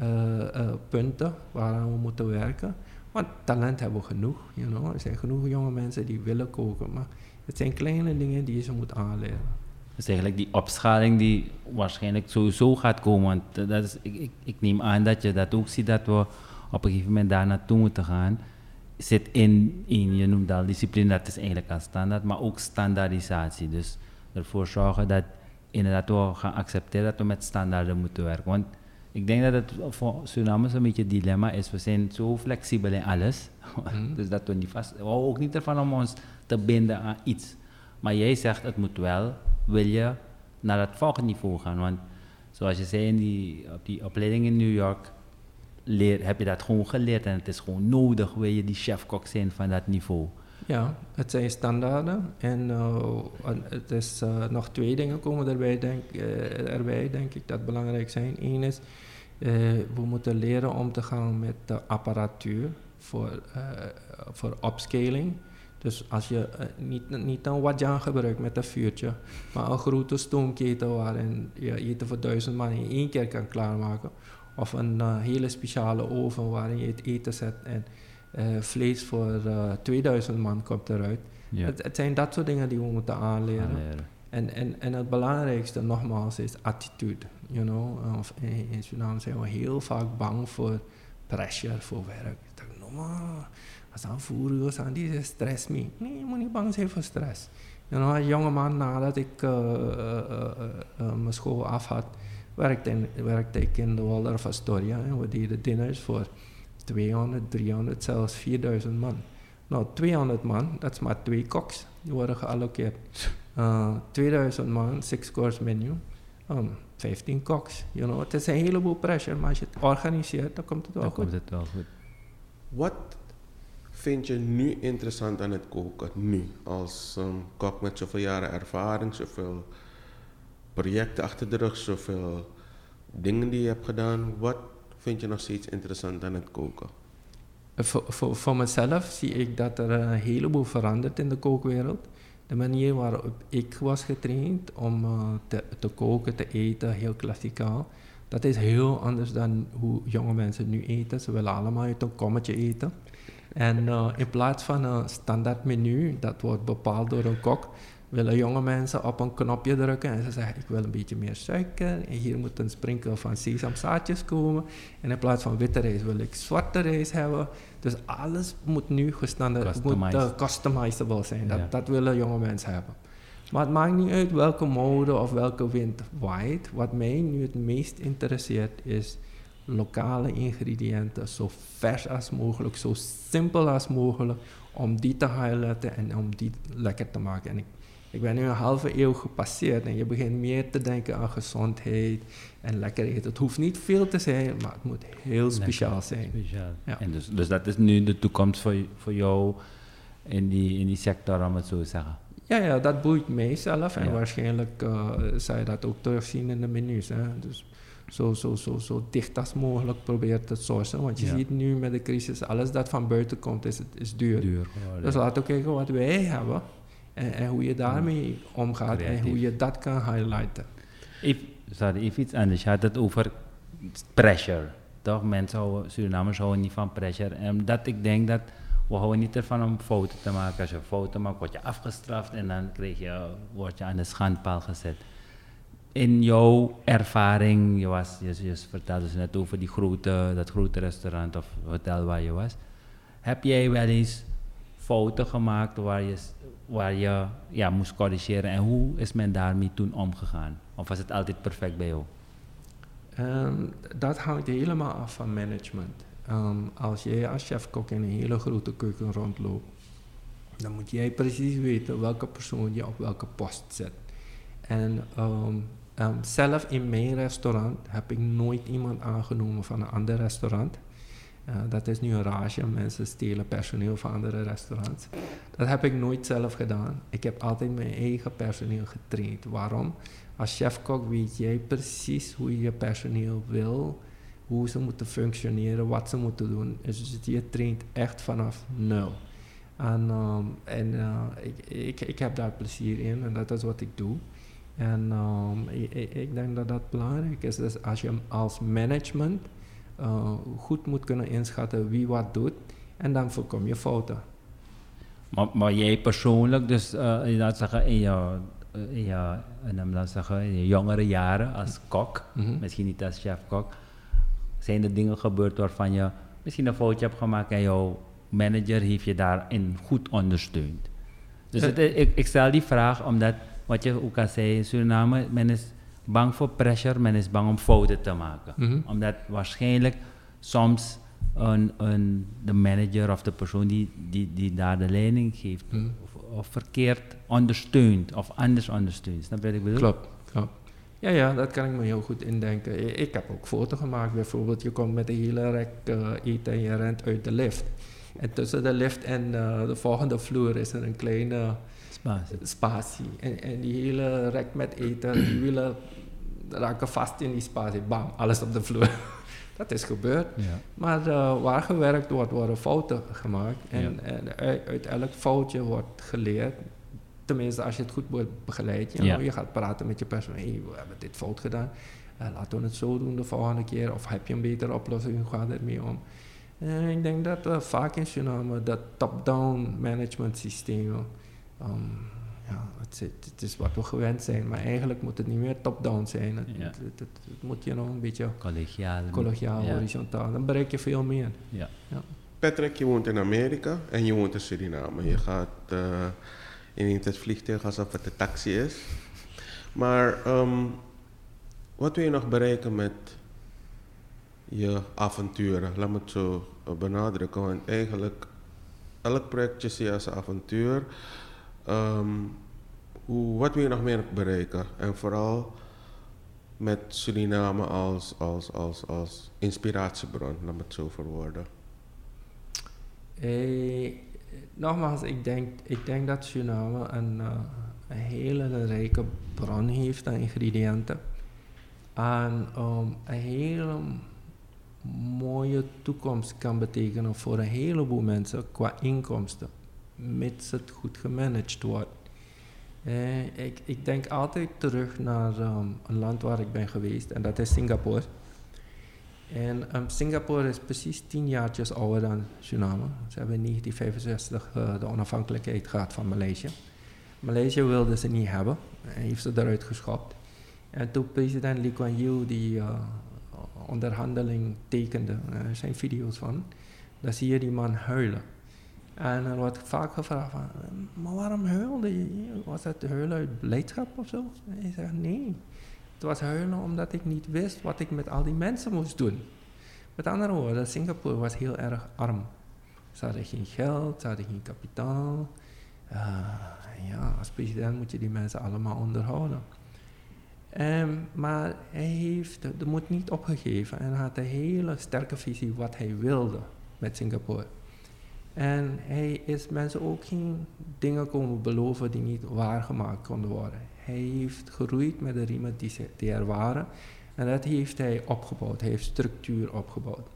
uh, uh, punten waaraan we moeten werken. Want talent hebben we genoeg, you know. Er zijn genoeg jonge mensen die willen koken, maar het zijn kleine dingen die je ze moet aanleren. Dus eigenlijk die opschaling die waarschijnlijk sowieso gaat komen. Want dat is, ik, ik, ik, neem aan dat je dat ook ziet, dat we op een gegeven moment daar naartoe moeten gaan. Zit in, in je noemt al discipline, dat is eigenlijk al standaard, maar ook standaardisatie. Dus ervoor zorgen dat inderdaad we gaan accepteren dat we met standaarden moeten werken. Want ik denk dat het voor Suriname een beetje het dilemma is. We zijn zo flexibel in alles. <laughs> Mm. dus dat we niet vast... We houden ook niet ervan om ons te binden aan iets. Maar jij zegt, het moet wel, wil je naar het volgende niveau gaan. Want zoals je zei, in die, op die opleiding in New York... Leer, heb je dat gewoon geleerd en het is gewoon nodig, wil je die chef-kok zijn van dat niveau. Ja, het zijn standaarden en uh, het is uh, nog twee dingen komen erbij denk, uh, erbij, denk ik, dat belangrijk zijn. Eén is, we moeten leren om te gaan met de apparatuur voor, voor upscaling. Dus als je niet, niet een wajan gebruikt met een vuurtje, maar een grote stoomketel waarin je eten voor duizend man in één keer kan klaarmaken. Of een hele speciale oven waarin je het eten zet en vlees voor uh, eh, 2000 man komt eruit. Ja. Het, het, zijn dat soort dingen die we moeten aanleren. aanleren. En, en, en het belangrijkste nogmaals is attitude. You know? Of in, in Suriname zijn we heel vaak bang voor pressure, voor werk. maar als aan voeren aan die stress mee. Nee, je moet niet bang zijn voor stress. En dan een jonge man nadat ik uh, uh, uh, mijn school af had, werkte, in, werkte ik in de Waldorf Astoria. En we deden dinners voor 200, 300, zelfs 4000 man. Nou, 200 man, dat is maar twee koks, die worden gealloceerd. 2000 man, six course menu. Um, 15 koks. You know, het is een heleboel pressure, maar als je het organiseert, dan komt het wel Dan goed. komt het wel goed. Wat vind je nu interessant aan het koken? Nu, als um, kok met zoveel jaren ervaring, zoveel projecten achter de rug, zoveel dingen die je hebt gedaan. Wat vind je nog steeds interessant aan het koken? Voor, voor, voor mezelf zie ik dat er een heleboel verandert in de kookwereld. De manier waarop ik was getraind om uh, te, koken, te eten, heel klassikaal, dat is heel anders dan hoe jonge mensen nu eten. Ze willen allemaal uit een kommetje eten. En uh, in plaats van een standaard menu, dat wordt bepaald door een kok, willen jonge mensen op een knopje drukken en ze zeggen ik wil een beetje meer suiker en hier moet een sprinkel van sesamzaadjes komen en in plaats van witte rijst wil ik zwarte rijst hebben. Dus alles moet nu gestandaard, moet uh, customizable zijn. Dat, ja. dat willen jonge mensen hebben. Maar het maakt niet uit welke mode of welke wind waait. Wat mij nu het meest interesseert is lokale ingrediënten, zo vers als mogelijk, zo simpel als mogelijk, om die te highlighten en om die lekker te maken. En ik, ik ben nu een halve eeuw gepasseerd en je begint meer te denken aan gezondheid en lekker eten. Het hoeft niet veel te zijn, maar het moet heel speciaal lekker, zijn. Speciaal. Ja. En dus, dus dat is nu de toekomst voor, voor jou in die, in die sector, om het zo te zeggen. Ja, ja, dat boeit mij zelf en ja. waarschijnlijk uh, zou je dat ook terugzien in de menus. Hè. Dus zo, zo, zo, zo dicht als mogelijk probeert te sourcen. Want je ja. ziet nu met de crisis, alles dat van buiten komt is, is duur. duur oh, dus laten we kijken wat wij hebben en, en hoe je daarmee omgaat Creatief. en hoe je dat kan highlighten. If, sorry, even iets anders. Je had het over pressure. Toch? Mensen houden, Surinamers houden niet van pressure. En omdat ik denk dat we houden niet ervan om fouten te maken. Als je fouten maakt, word je afgestraft en dan krijg je, word je aan de schandpaal gezet in jouw ervaring, je, was, je, je vertelde dus net over die grote, dat grote restaurant of hotel waar je was. Heb jij wel eens fouten gemaakt waar je, waar je ja, moest corrigeren en hoe is men daarmee toen omgegaan? Of was het altijd perfect bij jou? Um, dat hangt helemaal af van management. Um, als jij als chef-kok in een hele grote keuken rondloopt, dan moet jij precies weten welke persoon je op welke post zet. En Um, zelf in mijn restaurant heb ik nooit iemand aangenomen van een ander restaurant. Uh, dat is nu een rage, mensen stelen personeel van andere restaurants. Dat heb ik nooit zelf gedaan. Ik heb altijd mijn eigen personeel getraind. Waarom? Als chef-kok weet jij precies hoe je je personeel wil, hoe ze moeten functioneren, wat ze moeten doen. Dus je traint echt vanaf nul. En, um, en uh, ik, ik, heb daar plezier in en dat is wat ik doe. En ik, ik, denk dat dat belangrijk is. Dus als je als management uh, goed moet kunnen inschatten wie wat doet, en dan voorkom je fouten. Maar, maar jij persoonlijk, dus uh, laat zeggen, in je, in je, in, laat zeggen, in je jongere jaren als kok, mm -hmm. misschien niet als chef-kok, zijn er dingen gebeurd waarvan je misschien een foutje hebt gemaakt en jouw manager heeft je daarin goed ondersteund? Dus het, ik, ik stel die vraag omdat wat je ook al zei in Suriname, men is bang voor pressure, men is bang om fouten te maken. Mm -hmm. Omdat waarschijnlijk soms een, een, de manager of de persoon die, die, die daar de leiding geeft, mm -hmm. of, of, verkeerd ondersteunt of anders ondersteunt. Snap je wat ik bedoel? Klopt, klopt. Ja, ja, dat kan ik me heel goed indenken. Ik heb ook foto's gemaakt, bijvoorbeeld. Je komt met een hele rek uh, eten en je rent uit de lift. En tussen de lift en uh, de volgende vloer is er een kleine spatie. spatie. En, en die hele rek met eten, die wielen raken vast in die spatie. Bam, alles op de vloer. <laughs> dat is gebeurd. Ja. Maar uh, waar gewerkt wordt, worden fouten gemaakt. En, ja. en uit, uit, elk foutje wordt geleerd. Tenminste, als je het goed wordt begeleid. Je, ja. je gaat praten met je personeel. Hey, we hebben dit fout gedaan. Uh, laten we het zo doen de volgende keer. Of heb je een betere oplossing? Hoe gaat het mee om? En ik denk dat uh, vaak in Suriname dat top-down management systeem Um, ja, het, het, is wat we gewend zijn, maar eigenlijk moet het niet meer top-down zijn. Het, ja. het, het, moet je nog een beetje collegiaal, collegiaal ja. horizontaal. Dan bereik je veel meer. Ja. ja. Patrick, je woont in Amerika en je woont in Suriname. Je gaat, uh, je neemt het vliegtuig alsof het een taxi is. Maar ehm, wat wil je nog bereiken met je avonturen? Laat me het zo eh, benadrukken, want eigenlijk elk projectje zie je als een avontuur. Ehm, wat wil je nog meer bereiken? En vooral met Suriname als, als, als, als inspiratiebron, laat me het zo verwoorden. Eh, nogmaals, ik denk, ik denk dat Suriname een, een hele rijke bron heeft aan ingrediënten. En um, een hele mooie toekomst kan betekenen voor een heleboel mensen qua inkomsten, mits het goed gemanaged wordt. Eh, ik, ik denk altijd terug naar um, een land waar ik ben geweest en dat is Singapore. En um, Singapore is precies tien jaartjes ouder dan Suriname. Ze hebben in 1965 uh, de onafhankelijkheid gehad van Maleisië. Maleisië wilde ze niet hebben en heeft ze eruit geschopt. En toen president Lee Kuan Yew die uh, onderhandeling tekende, er zijn video's van, dan zie je die man huilen. En er wordt vaak gevraagd van, maar waarom huilde je? Was dat huilen uit blijdschap of zo? En zegt, nee. Het was huilen omdat ik niet wist wat ik met al die mensen moest doen. Met andere woorden, Singapore was heel erg arm. Ze hadden geen geld, ze hadden geen kapitaal. Uh, ja, als president moet je die mensen allemaal onderhouden. Um, maar hij heeft de moed niet opgegeven en had een hele sterke visie wat hij wilde met Singapore. En hij is mensen ook geen dingen komen beloven die niet waargemaakt konden worden. Hij heeft geroeid met de riemen die, er waren. En dat heeft hij opgebouwd. Hij heeft structuur opgebouwd.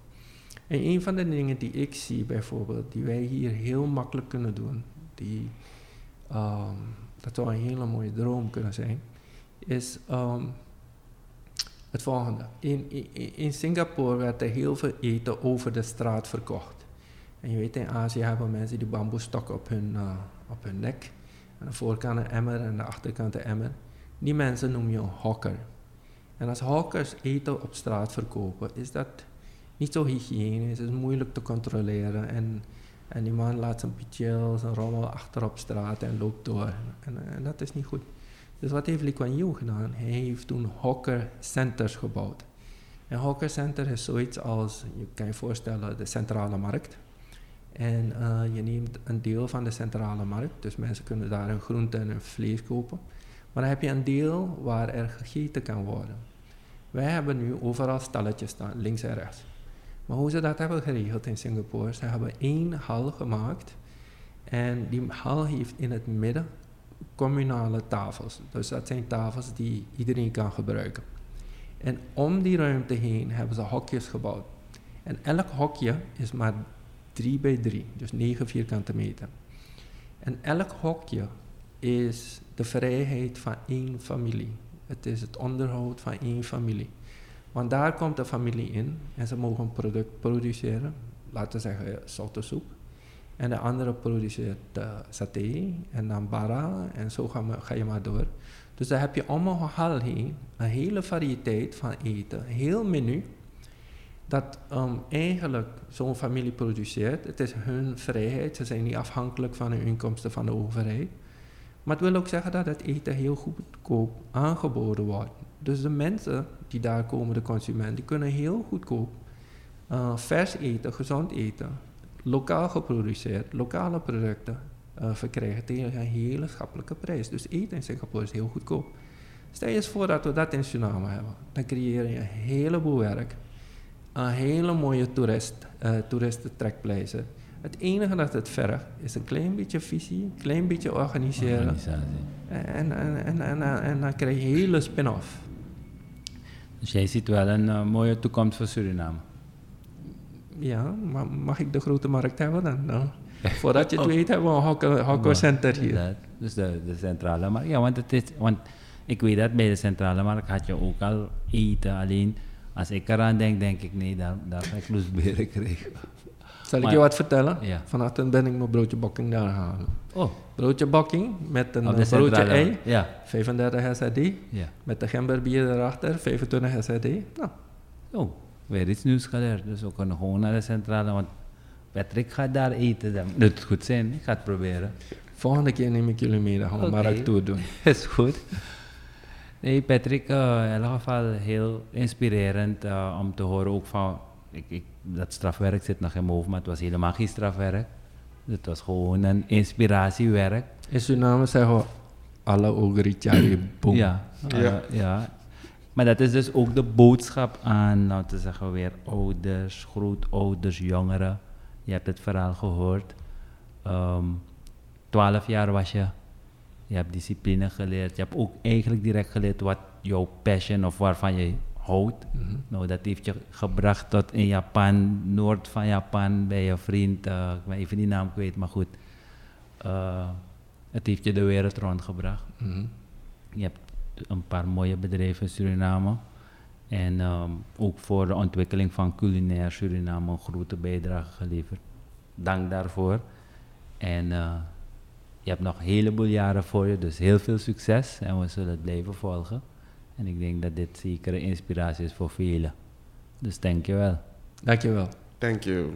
En een van de dingen die ik zie bijvoorbeeld, die wij hier heel makkelijk kunnen doen, die, um, dat zou een hele mooie droom kunnen zijn, is um, het volgende. In, in, in Singapore werd er heel veel eten over de straat verkocht. En je weet, in Azië hebben mensen die bamboestok op hun, uh, op hun nek. Aan de voorkant een emmer en de achterkant een emmer. Die mensen noem je een hokker. En als hawkers eten op straat verkopen, is dat niet zo hygiënisch, is moeilijk te controleren. En, en die man laat zijn pichel, zijn rommel achter op straat en loopt door. En, en dat is niet goed. Dus wat heeft Lee Kuan Yew gedaan? Hij heeft toen hawker centers gebouwd. Een hawker center is zoiets als, je kan je voorstellen, de centrale markt. En uh, je neemt een deel van de centrale markt, dus mensen kunnen daar hun groente en vlees kopen. Maar dan heb je een deel waar er gegeten kan worden. Wij hebben nu overal stalletjes staan, links en rechts. Maar hoe ze dat hebben geregeld in Singapore, ze hebben één hal gemaakt. En die hal heeft in het midden communale tafels. Dus dat zijn tafels die iedereen kan gebruiken. En om die ruimte heen hebben ze hokjes gebouwd. En elk hokje is maar 3 bij 3, dus 9 vierkante meter. En elk hokje is de vrijheid van één familie. Het is het onderhoud van één familie. Want daar komt de familie in en ze mogen een product produceren, laten we zeggen zoute soep. En de andere produceert uh, saté en dan bara en zo ga, ga, je maar door. Dus dan heb je hal heen een hele variëteit van eten, heel menu dat um, eigenlijk zo'n familie produceert. Het is hun vrijheid, ze zijn niet afhankelijk van de inkomsten van de overheid. Maar het wil ook zeggen dat het eten heel goedkoop aangeboden wordt. Dus de mensen die daar komen, de consumenten, die kunnen heel goedkoop uh, vers eten, gezond eten, lokaal geproduceerd, lokale producten uh, verkrijgen tegen een hele schappelijke prijs. Dus eten in Singapore is heel goedkoop. Stel je eens voor dat we dat in Suriname hebben. Dan creëer je een heleboel werk een hele mooie toerist, uh, toeristentrekpleister. Het enige dat het vergt is een klein beetje visie, een klein beetje organiseren. En, en, en, en, en, dan krijg je hele spin-off. Dus jij ziet wel een uh, mooie toekomst voor Suriname? Ja, maar mag ik de grote markt hebben dan? No. <laughs> Voordat je het weet hebben we een Center hier. Dat, dus de, de centrale markt. Ja, want, het is, want ik weet dat bij de centrale markt had je ook al eten, alleen als ik eraan denk, denk ik nee, daar, daar ga ik lustberen krijgen. Zal ik je wat vertellen? Ja. Ben ik mijn broodje bakking daar halen. Oh. Broodje bakking met een eh, broodje ei, ja. 35 SRD. Ja. Met de gemberbier erachter, 25 SRD. Nou. Oh, weer iets nieuws geleerd. Dus we kunnen gewoon naar de centrale, want Patrick gaat daar eten. Dat moet goed zijn, ik ga het proberen. Volgende keer neem ik jullie mee, dan gaan we Oké. maar toe doen. <laughs> Is goed. Nee, Patrick, eh, in elk geval heel inspirerend eh, om te horen ook van... Ik, ik, dat strafwerk zit nog in mijn hoofd, maar het was helemaal geen strafwerk. Het was gewoon een inspiratiewerk. In Suriname zeggen we alle ogrichari boom. Ja, Ja. ja. ja. Maar dat is dus ook de boodschap aan, laten we zeggen weer, ouders, grootouders, jongeren. Je hebt het verhaal gehoord. Ehm, Twaalf jaar was je. Je hebt discipline geleerd. Je hebt ook eigenlijk direct geleerd wat jouw passion of waarvan je houdt. Mhm. Nou, dat heeft je gebracht tot in Japan, noord van Japan, bij je vriend. eh, ik ben even die naam kwijt, maar goed. Eh, het heeft je de wereld rondgebracht. Mhm. Je hebt een paar mooie bedrijven in Suriname. En ehm, ook voor de ontwikkeling van culinair Suriname een grote bijdrage geleverd. Dank daarvoor. En eh, je hebt nog een heleboel jaren voor je, dus heel veel succes. En we zullen het blijven volgen. En ik denk dat dit zeker een inspiratie is voor velen. Dus dank je wel. Dankjewel. Thank you.